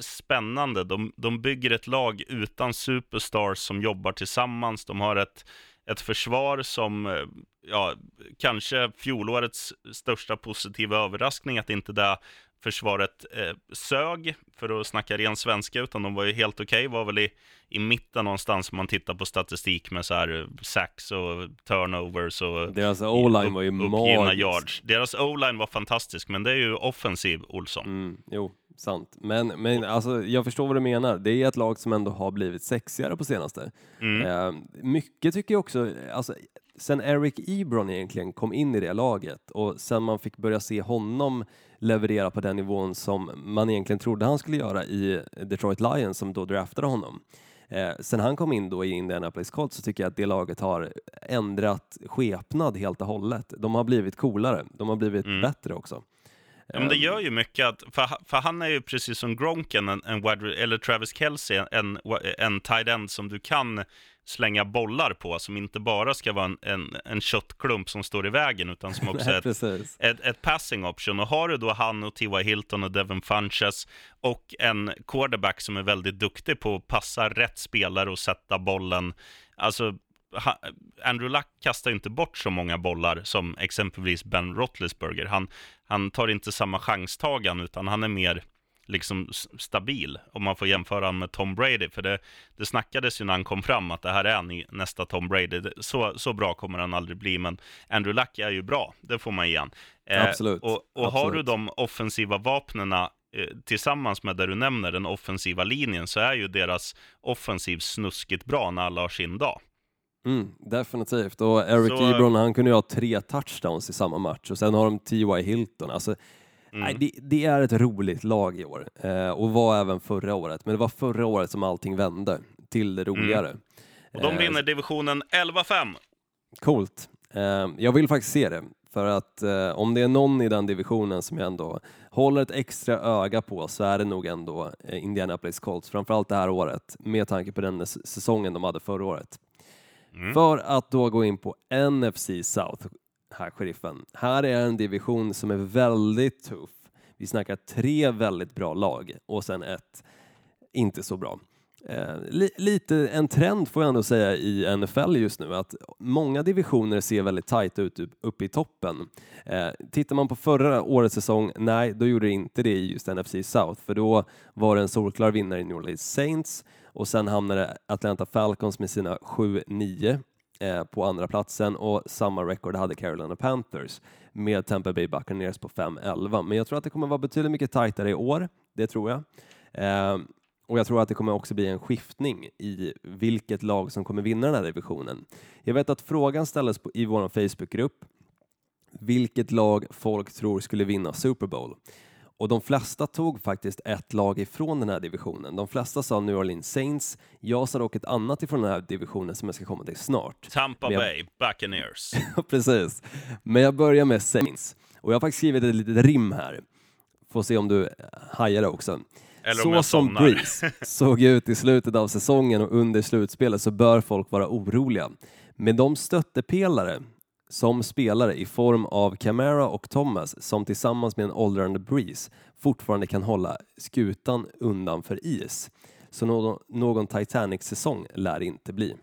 spännande. De, de bygger ett lag utan superstars som jobbar tillsammans. De har ett, ett försvar som, eh, ja, kanske fjolårets största positiva överraskning, att inte det försvaret eh, sög, för att snacka ren svenska, utan de var ju helt okej, okay. var väl i, i mitten någonstans om man tittar på statistik med så här eh, sacks och turnovers och Deras o-line var ju magisk. Deras o-line var fantastisk, men det är ju offensiv, Olsson. Mm, jo, sant. Men, men alltså, jag förstår vad du menar. Det är ett lag som ändå har blivit sexigare på senaste. Mm. Eh, mycket tycker jag också, alltså, sen Eric Ebron egentligen kom in i det laget och sen man fick börja se honom leverera på den nivån som man egentligen trodde han skulle göra i Detroit Lions som då draftade honom. Eh, sen han kom in då i Indianapolis Colts så tycker jag att det laget har ändrat skepnad helt och hållet. De har blivit coolare, de har blivit mm. bättre också. Ja, men det gör ju mycket, att, för, för han är ju precis som Gronken, en, en eller Travis Kelce, en, en tight end som du kan slänga bollar på, som inte bara ska vara en, en, en köttklump som står i vägen, utan som *laughs* också är ett, ett, ett, passing option. Och har du då han och T.Y. Hilton och Devin Funches och en quarterback som är väldigt duktig på att passa rätt spelare och sätta bollen, alltså Andrew Luck kastar inte bort så många bollar som exempelvis Ben Roethlisberger. Han, han tar inte samma chanstagan, utan han är mer liksom stabil om man får jämföra honom med Tom Brady. För det, det snackades ju när han kom fram att det här är nästa Tom Brady. Så, så bra kommer han aldrig bli, men Andrew Luck är ju bra, det får man igen. Eh, Absolut. Och, och Absolut. har du de offensiva vapnena eh, tillsammans med där du nämner den offensiva linjen så är ju deras offensiv snuskigt bra när alla har sin dag. Mm, definitivt, och Eric så... Ebron han kunde ju ha tre touchdowns i samma match och sen har de T.Y. Hilton. Alltså, mm. nej, det, det, är ett roligt lag i år eh, och var även förra året, men det var förra året som allting vände till det mm. roligare. Mm. Och de vinner eh, divisionen 11-5. Coolt. Eh, jag vill faktiskt se det, för att eh, om det är någon i den divisionen som jag ändå håller ett extra öga på så är det nog ändå eh, Indianapolis Colts, framförallt det här året, med tanke på den säsongen de hade förra året. Mm. För att då gå in på NFC South, här sheriffen. Här är en division som är väldigt tuff. Vi snackar tre väldigt bra lag och sen ett inte så bra. Eh, li lite en trend får jag ändå säga i NFL just nu att många divisioner ser väldigt tajta ut uppe i toppen. Eh, tittar man på förra årets säsong, nej, då gjorde det inte det i just NFC South, för då var det en solklar vinnare i New Orleans Saints och sen hamnade Atlanta Falcons med sina 7-9 eh, på andra platsen och samma record hade Carolina Panthers med Tampa Bay Buccaneers på 5-11. Men jag tror att det kommer vara betydligt mycket tajtare i år, det tror jag. Eh, och jag tror att det kommer också bli en skiftning i vilket lag som kommer vinna den här divisionen. Jag vet att frågan ställdes på, i vår Facebookgrupp vilket lag folk tror skulle vinna Super Bowl. Och de flesta tog faktiskt ett lag ifrån den här divisionen. De flesta sa New Orleans Saints. Jag sa dock ett annat ifrån den här divisionen som jag ska komma till snart. Tampa jag... Bay Buccaneers. *laughs* Precis. Men jag börjar med Saints. Och jag har faktiskt skrivit ett litet rim här. Får se om du hajar det också. Eller så som Breeze *laughs* såg ut i slutet av säsongen och under slutspelet så bör folk vara oroliga. Med de stöttepelare som spelare i form av Camara och Thomas som tillsammans med en åldrande Breeze fortfarande kan hålla skutan undan för is. Så någon, någon Titanic-säsong lär inte bli.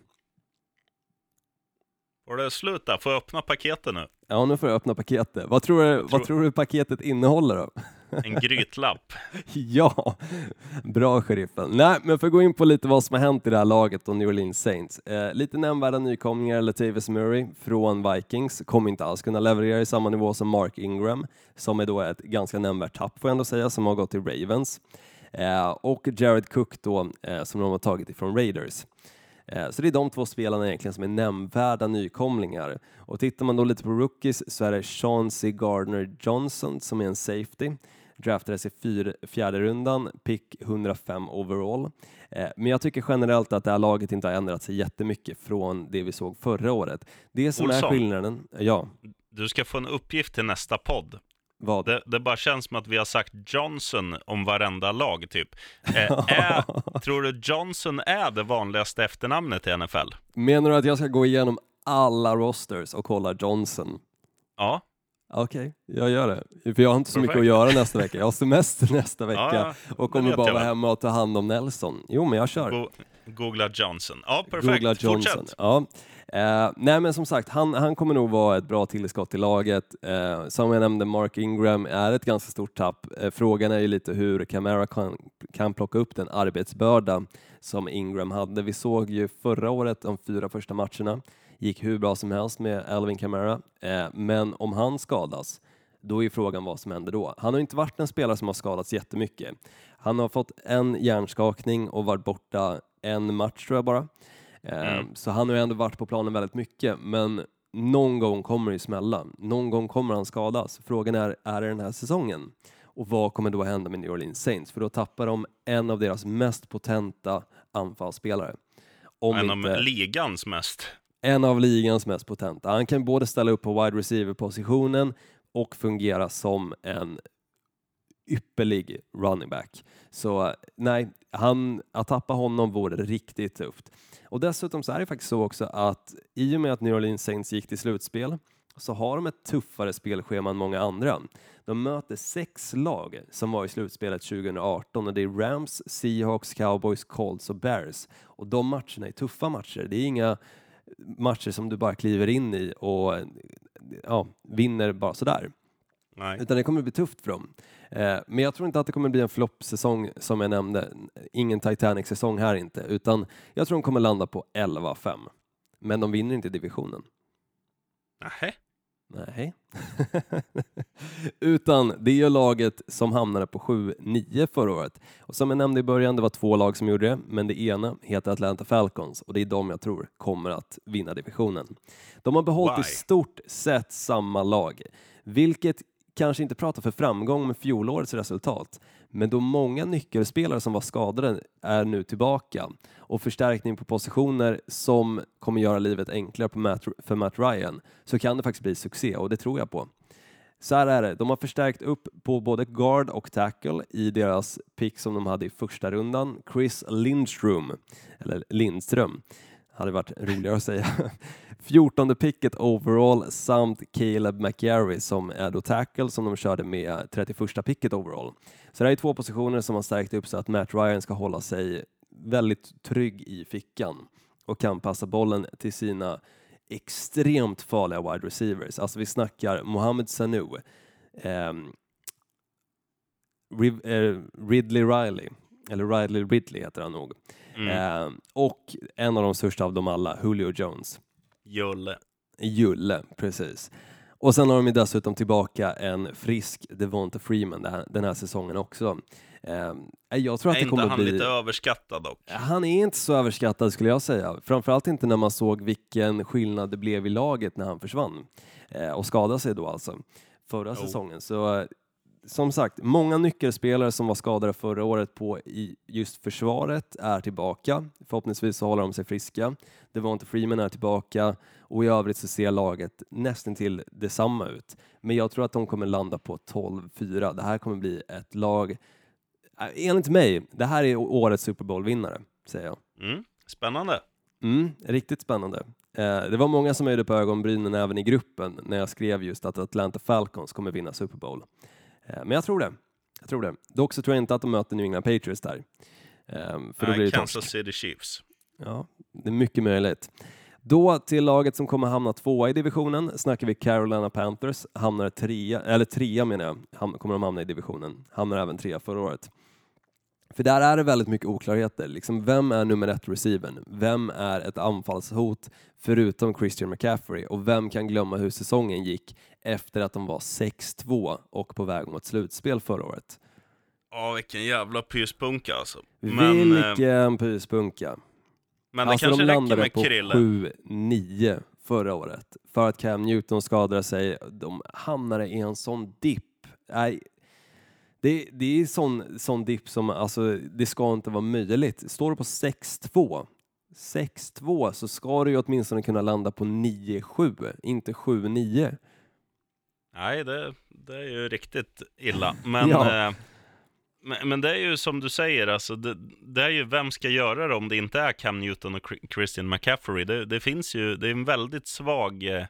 Får det slut där? Får jag öppna paketet nu? Ja, nu får jag öppna paketet. Vad tror du, tror... Vad tror du paketet innehåller då? En grytlapp. *laughs* ja, bra sheriffen. Nej, men för att gå in på lite vad som har hänt i det här laget och New Orleans Saints. Eh, lite nämnvärda nykomlingar, Latavius Murray från Vikings, kommer inte alls kunna leverera i samma nivå som Mark Ingram, som är då ett ganska nämnvärt tapp får jag ändå säga, som har gått till Ravens. Eh, och Jared Cook då, eh, som de har tagit ifrån Raiders. Eh, så det är de två spelarna egentligen som är nämnvärda nykomlingar. Och tittar man då lite på rookies så är det Chauncey Gardner Johnson som är en safety draftades i fyr, fjärde rundan, pick 105 overall. Eh, men jag tycker generellt att det här laget inte har ändrat sig jättemycket från det vi såg förra året. Det som Olsson, är skillnaden, ja. Du ska få en uppgift till nästa podd. Vad? Det, det, bara känns som att vi har sagt Johnson om varenda lag, typ. Eh, *laughs* är, tror du Johnson är det vanligaste efternamnet i NFL? Menar du att jag ska gå igenom alla rosters och kolla Johnson? Ja. Okej, okay, jag gör det. För jag har inte så Perfekt. mycket att göra nästa vecka. Jag har semester *laughs* nästa vecka ja, och kommer bara vara hemma och ta hand om Nelson. Jo, men jag kör. Go Googla Johnson. Ja, perfekt. Googla Johnson. Fortsätt. Ja. Eh, nej, men som sagt, han, han kommer nog vara ett bra tillskott i laget. Eh, som jag nämnde, Mark Ingram är ett ganska stort tapp. Eh, frågan är ju lite hur Camara kan, kan plocka upp den arbetsbörda som Ingram hade. Vi såg ju förra året de fyra första matcherna gick hur bra som helst med Alvin Kamara, eh, men om han skadas, då är frågan vad som händer då. Han har inte varit en spelare som har skadats jättemycket. Han har fått en hjärnskakning och varit borta en match tror jag bara. Eh, mm. Så han har ju ändå varit på planen väldigt mycket, men någon gång kommer det smälla. Någon gång kommer han skadas. Frågan är, är det den här säsongen? Och vad kommer då hända med New Orleans Saints? För då tappar de en av deras mest potenta anfallsspelare. Om en inte... av ligans mest en av ligans mest potenta. Han kan både ställa upp på wide receiver-positionen och fungera som en ypperlig running back. Så nej, han, att tappa honom vore riktigt tufft. Och dessutom så är det faktiskt så också att i och med att New Orleans Saints gick till slutspel så har de ett tuffare spelschema än många andra. De möter sex lag som var i slutspelet 2018 och det är Rams, Seahawks, Cowboys, Colts och Bears. Och de matcherna är tuffa matcher. Det är inga matcher som du bara kliver in i och ja, vinner bara sådär. Nej. Utan det kommer bli tufft för dem. Eh, men jag tror inte att det kommer bli en floppsäsong som jag nämnde. Ingen Titanic-säsong här inte, utan jag tror de kommer landa på 11-5. Men de vinner inte divisionen. Nähä. Nej. *laughs* Utan det är laget som hamnade på 7-9 förra året. Och som jag nämnde i början, det var två lag som gjorde det, men det ena heter Atlanta Falcons och det är de jag tror kommer att vinna divisionen. De har behållit Why? i stort sett samma lag, vilket kanske inte pratar för framgång med fjolårets resultat, men då många nyckelspelare som var skadade är nu tillbaka och förstärkning på positioner som kommer göra livet enklare på Matt, för Matt Ryan så kan det faktiskt bli succé och det tror jag på. Så här är det, de har förstärkt upp på både guard och tackle i deras pick som de hade i första rundan. Chris Lindström, eller Lindström, hade varit roligare att säga. *laughs* 14 picket overall samt Caleb McGarry som är då tackle som de körde med 31 picket overall. Så det här är två positioner som har stärkt upp så att Matt Ryan ska hålla sig väldigt trygg i fickan och kan passa bollen till sina extremt farliga wide receivers. Alltså vi snackar Mohamed Sanu, ehm, eh, Ridley Riley, eller Riley Ridley heter han nog, Mm. ehm, och en av de största av dem alla, Julio Jones. Julle. Julle, precis. Och sen har de ju dessutom tillbaka en frisk Devonta Freeman den här, säsongen också. Ehm, jag tror att Är det inte kommer han bli... lite överskattad dock? Han är inte så överskattad skulle jag säga. Framförallt inte när man såg vilken skillnad det blev i laget när han försvann eh, och skadade sig då alltså förra Jo. säsongen. Så eh, som sagt, många nyckelspelare som var skadade förra året på i just försvaret är tillbaka. Förhoppningsvis så håller de sig friska. Devonta Freeman är tillbaka och i övrigt så ser laget nästan till detsamma ut. Men jag tror att de kommer landa på 12-4. Det här kommer bli ett lag Äh, Enligt mig, det här är årets Super Bowl-vinnare, säger jag. Mm. Spännande. Mm, riktigt spännande. Eh, det var många som höjde på ögonbrynen även i gruppen när jag skrev just att Atlanta Falcons kommer vinna Super Bowl. Eh, men jag tror det. Jag tror det. Dock så tror jag inte att de möter New England Patriots där. Eh, för då blir det Kansas torsk. City Chiefs. Ja, det är mycket möjligt. Då till laget som kommer hamna tvåa i divisionen snackar vi Carolina Panthers, hamnar trea, eller trea menar jag, ham- kommer de hamna i divisionen, hamnar även trea förra året. För där är det väldigt mycket oklarheter. Liksom, vem är nummer ett receiven? Vem är ett anfallshot förutom Christian McCaffrey? Och vem kan glömma hur säsongen gick efter att de var 6-2 och på väg mot slutspel förra året? Ja, vilken jävla pyspunka alltså. Men, eh, Vilken pyspunka! men det alltså kanske de räcker landade på Krille. 7-9 förra året för att Cam Newton skadade sig. De hamnade i en sån dipp. Nej, det, det är sån, sån dipp som alltså, det ska inte vara möjligt. Står du på 6-2 6-2 så ska du ju åtminstone kunna landa på 9-7, inte 7-9. Nej, det, det är ju riktigt illa. Men, *laughs* Ja. eh, men, men det är ju som du säger, alltså, det, det är ju vem ska göra det om det inte är Cam Newton och Chri- Christian McCaffrey. Det, det finns ju, det är en väldigt svag eh,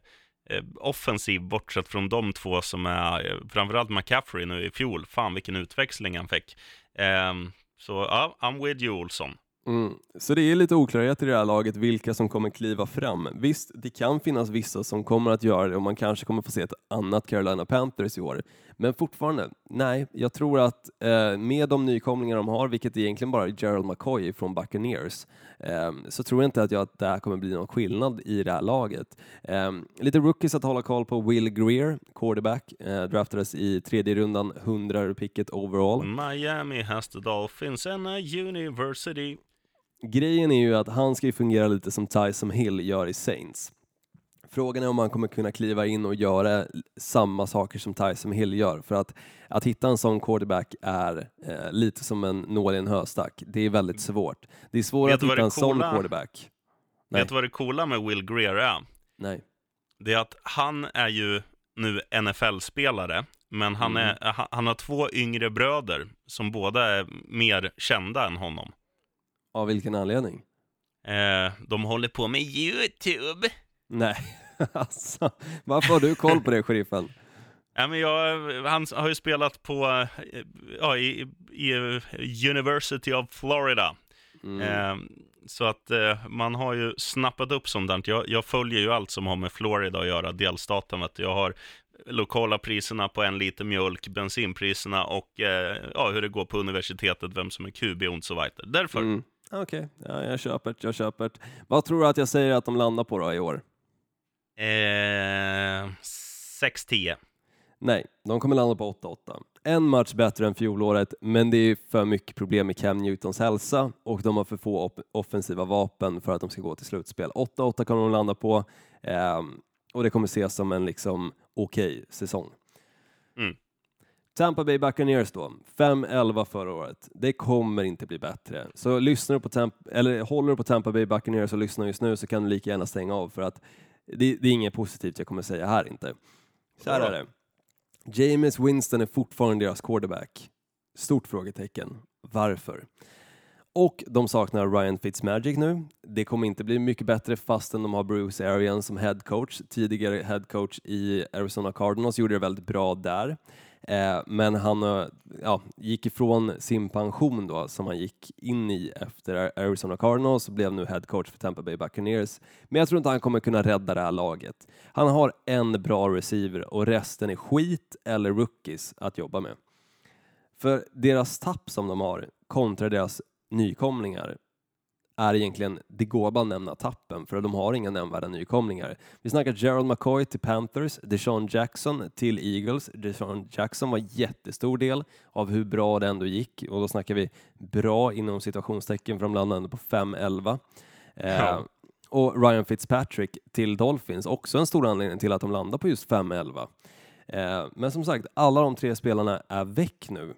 Eh, offensiv bortsett från de två som är, eh, framförallt McCaffrey nu i fjol. Fan vilken utväxling han fick. Ehm, så ja, I'm with you Olsson. Mm. Så det är lite oklarhet i det här laget vilka som kommer kliva fram. Visst, det kan finnas vissa som kommer att göra det och man kanske kommer få se ett annat Carolina Panthers i år. Men fortfarande, nej, jag tror att eh, med de nykomlingar de har, vilket egentligen bara är Gerald McCoy från Buccaneers, eh, så tror jag inte att, jag, att det här kommer bli någon skillnad i det här laget. Eh, lite rookies att hålla koll på, Will Greer, quarterback, eh, draftades i tredje rundan, 100 picket overall. Miami has the Dolphins and a university. Grejen är ju att han ska ju fungera lite som Tyson Hill gör i Saints. Frågan är om han kommer kunna kliva in och göra samma saker som Tyson Hill gör. För att, att hitta en sån quarterback är eh, lite som en nål i en höstack. Det är väldigt svårt. Det är svårare Vet att hitta en sån quarterback. Nej. Vet du vad det coola med Will Greer är? Nej. det är att han är ju nu NFL-spelare, men han, Mm. är, han har två yngre bröder som båda är mer kända än honom. Av vilken anledning? Eh, de håller på med YouTube. Nej, *laughs* *laughs* alltså. Varför har du koll på det, sheriffen? *laughs* Ja, men jag, han har ju spelat på ja, i, i University of Florida. Mm. Eh, så att eh, man har ju snappat upp sånt där. Jag, jag följer ju allt som har med Florida att göra, delstaten. Du. Jag har lokala priserna på en liter mjölk, bensinpriserna och eh, ja, hur det går på universitetet, vem som är QB och så vidare. Därför. Mm. Okej, ja, jag köper det, jag köper det. Vad tror du att jag säger att de landar på då i år? Eh, 6-10. Nej, de kommer landa på 8-8. En match bättre än fjolåret, men det är för mycket problem med Cam Newtons hälsa och de har för få offensiva vapen för att de ska gå till slutspel. 8-8 kommer de landa på eh, och det kommer ses som en liksom okej okay säsong. Mm. Tampa Bay Buccaneers då, 5-11 förra året. Det kommer inte bli bättre. Så lyssnar du på Tampa, eller håller du på Tampa Bay Buccaneers och lyssnar just nu så kan du lika gärna stänga av för att det, det är inget positivt jag kommer säga här inte. Så här är det. James Winston är fortfarande deras quarterback. Stort frågetecken. Varför? Och de saknar Ryan Fitzmagic nu. Det kommer inte bli mycket bättre fastän de har Bruce Arians som head coach. Tidigare head coach i Arizona Cardinals gjorde det väldigt bra där. Eh, men han eh, ja, gick ifrån sin pension då som han gick in i efter Arizona Cardinals och blev nu head coach för Tampa Bay Buccaneers. Men jag tror inte han kommer kunna rädda det här laget. Han har en bra receiver och resten är skit eller rookies att jobba med. För deras tapp som de har kontra deras nykomlingar är egentligen, det går att nämna tappen för de har inga nämnvärda nykomlingar. Vi snackar Gerald McCoy till Panthers, Deshaun Jackson till Eagles. Deshaun Jackson var jättestor del av hur bra det ändå gick och då snackar vi bra inom situationstecken för de landade ändå på 5-11. Eh, ja. och Ryan Fitzpatrick till Dolphins, också en stor anledning till att de landar på just 5-11. Eh, men som sagt, alla de tre spelarna är väck nu.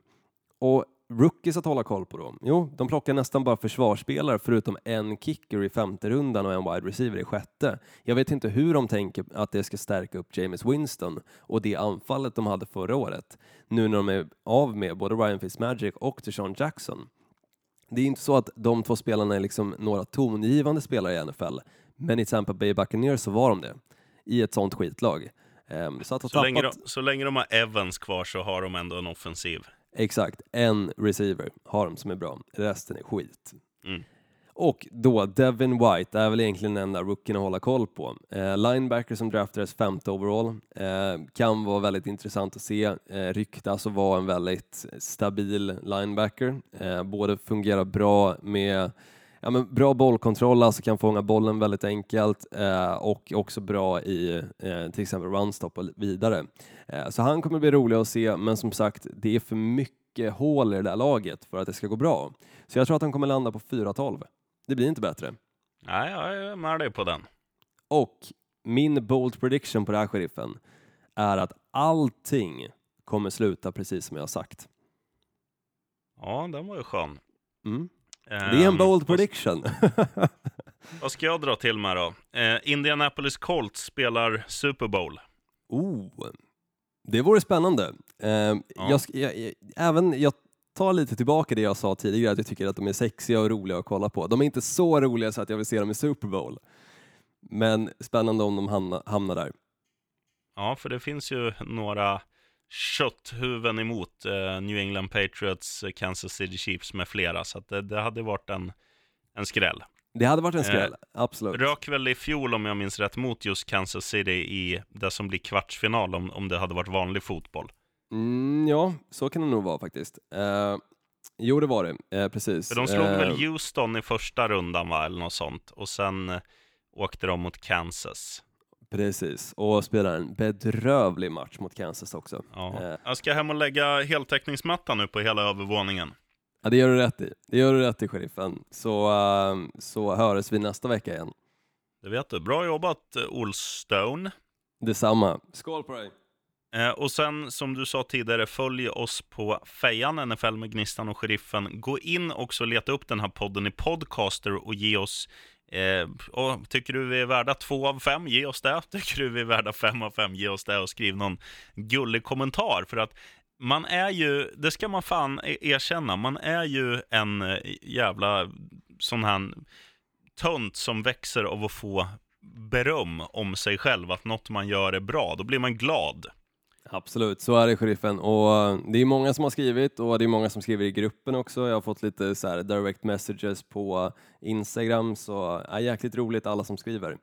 Och rookies att hålla koll på då? Jo, de plockar nästan bara försvarsspelare förutom en kicker i femte rundan och en wide receiver i sjätte. Jag vet inte hur de tänker att det ska stärka upp James Winston och det anfallet de hade förra året. Nu när de är av med både Ryan Fitzmagic och Deshaun Jackson. Det är inte så att de två spelarna är liksom några tongivande spelare i NFL, men i Tampa Bay Buccaneers så var de det i ett sånt skitlag. Um, så, så, tappat... länge de, så länge de har Evans kvar så har de ändå en offensiv. Exakt, en receiver har de som är bra, resten är skit. Mm. Och då, Devin White är väl egentligen den enda rookien att hålla koll på. Eh, linebacker som draftades femte overall, eh, kan vara väldigt intressant att se. Eh, ryktas och vara en väldigt stabil linebacker. Eh, både fungerar bra med ja, men bra bollkontroll, alltså kan fånga bollen väldigt enkelt eh, och också bra i eh, till exempel runstop och vidare. Eh, så han kommer bli rolig att se, men som sagt, det är för mycket hål i det där laget för att det ska gå bra. Så jag tror att han kommer landa på 4-12. Det blir inte bättre. Nej, jag är med dig på den. Och min bold prediction på det här sheriffen är att allting kommer sluta precis som jag har sagt. Ja, den var ju skön. Mm. Det är en ehm, bold prediction. *laughs* Vad ska jag dra till med då? Eh, Indianapolis Colts spelar Super Bowl. Oh, det vore spännande. Eh, ja. jag, jag, även, jag tar lite tillbaka det jag sa tidigare, att jag tycker att de är sexiga och roliga att kolla på. De är inte så roliga så att jag vill se dem i Super Bowl. Men spännande om de hamnar, hamnar där. Ja, för det finns ju några kötthuvuden emot eh, New England Patriots, eh, Kansas City Chiefs med flera. Så det, det, hade varit en, en skräll. Det hade varit en skräll, eh, absolut. Rök väl i fjol, om jag minns rätt, mot just Kansas City i det som blir kvartsfinal, om, om det hade varit vanlig fotboll. Mm, ja, så kan det nog vara faktiskt. Uh, jo, det var det, uh, precis. För de slog väl Houston i första rundan, va, eller något sånt, och sen åkte de mot Kansas. Precis, och spelar en bedrövlig match mot Kansas också. Ja. Eh. Jag ska hem och lägga heltäckningsmatta nu på hela övervåningen. Ja, det gör du rätt i. Det gör du rätt i, sheriffen. Så, uh, så hörs vi nästa vecka igen. Det vet du. Bra jobbat, Olstone. Detsamma. Skål på dig! Eh, och sen, som du sa tidigare, följ oss på Fejan, NFL med Gnistan och Sheriffen. Gå in också och leta upp den här podden i Podcaster och ge oss Eh, och tycker du vi är värda två av fem, ge oss det. *laughs* Tycker du vi är värda fem av fem, ge oss det och skriv någon gullig kommentar. För att man är ju, det ska man fan e- erkänna, man är ju en eh, jävla sån här tönt som växer av att få beröm om sig själv, att något man gör är bra. Då blir man glad. Absolut, så är det sheriffen. Och eh, det är många som har skrivit och det är många som skriver i gruppen också. Jag har fått lite så direct messages på Instagram, så ja, jäkligt roligt alla som skriver.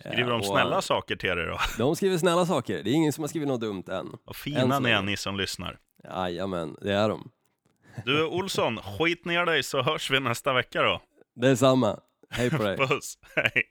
Skriver de och, snälla saker till dig då? *laughs* De skriver snälla saker, det är ingen som har skrivit något dumt än. Vad Än fina så ni är, ni som lyssnar. Jajamän, det är de. *laughs* Du Olsson, skit ner dig så hörs vi nästa vecka då. Det är samma. Hej på dig. *laughs* Puss, hej.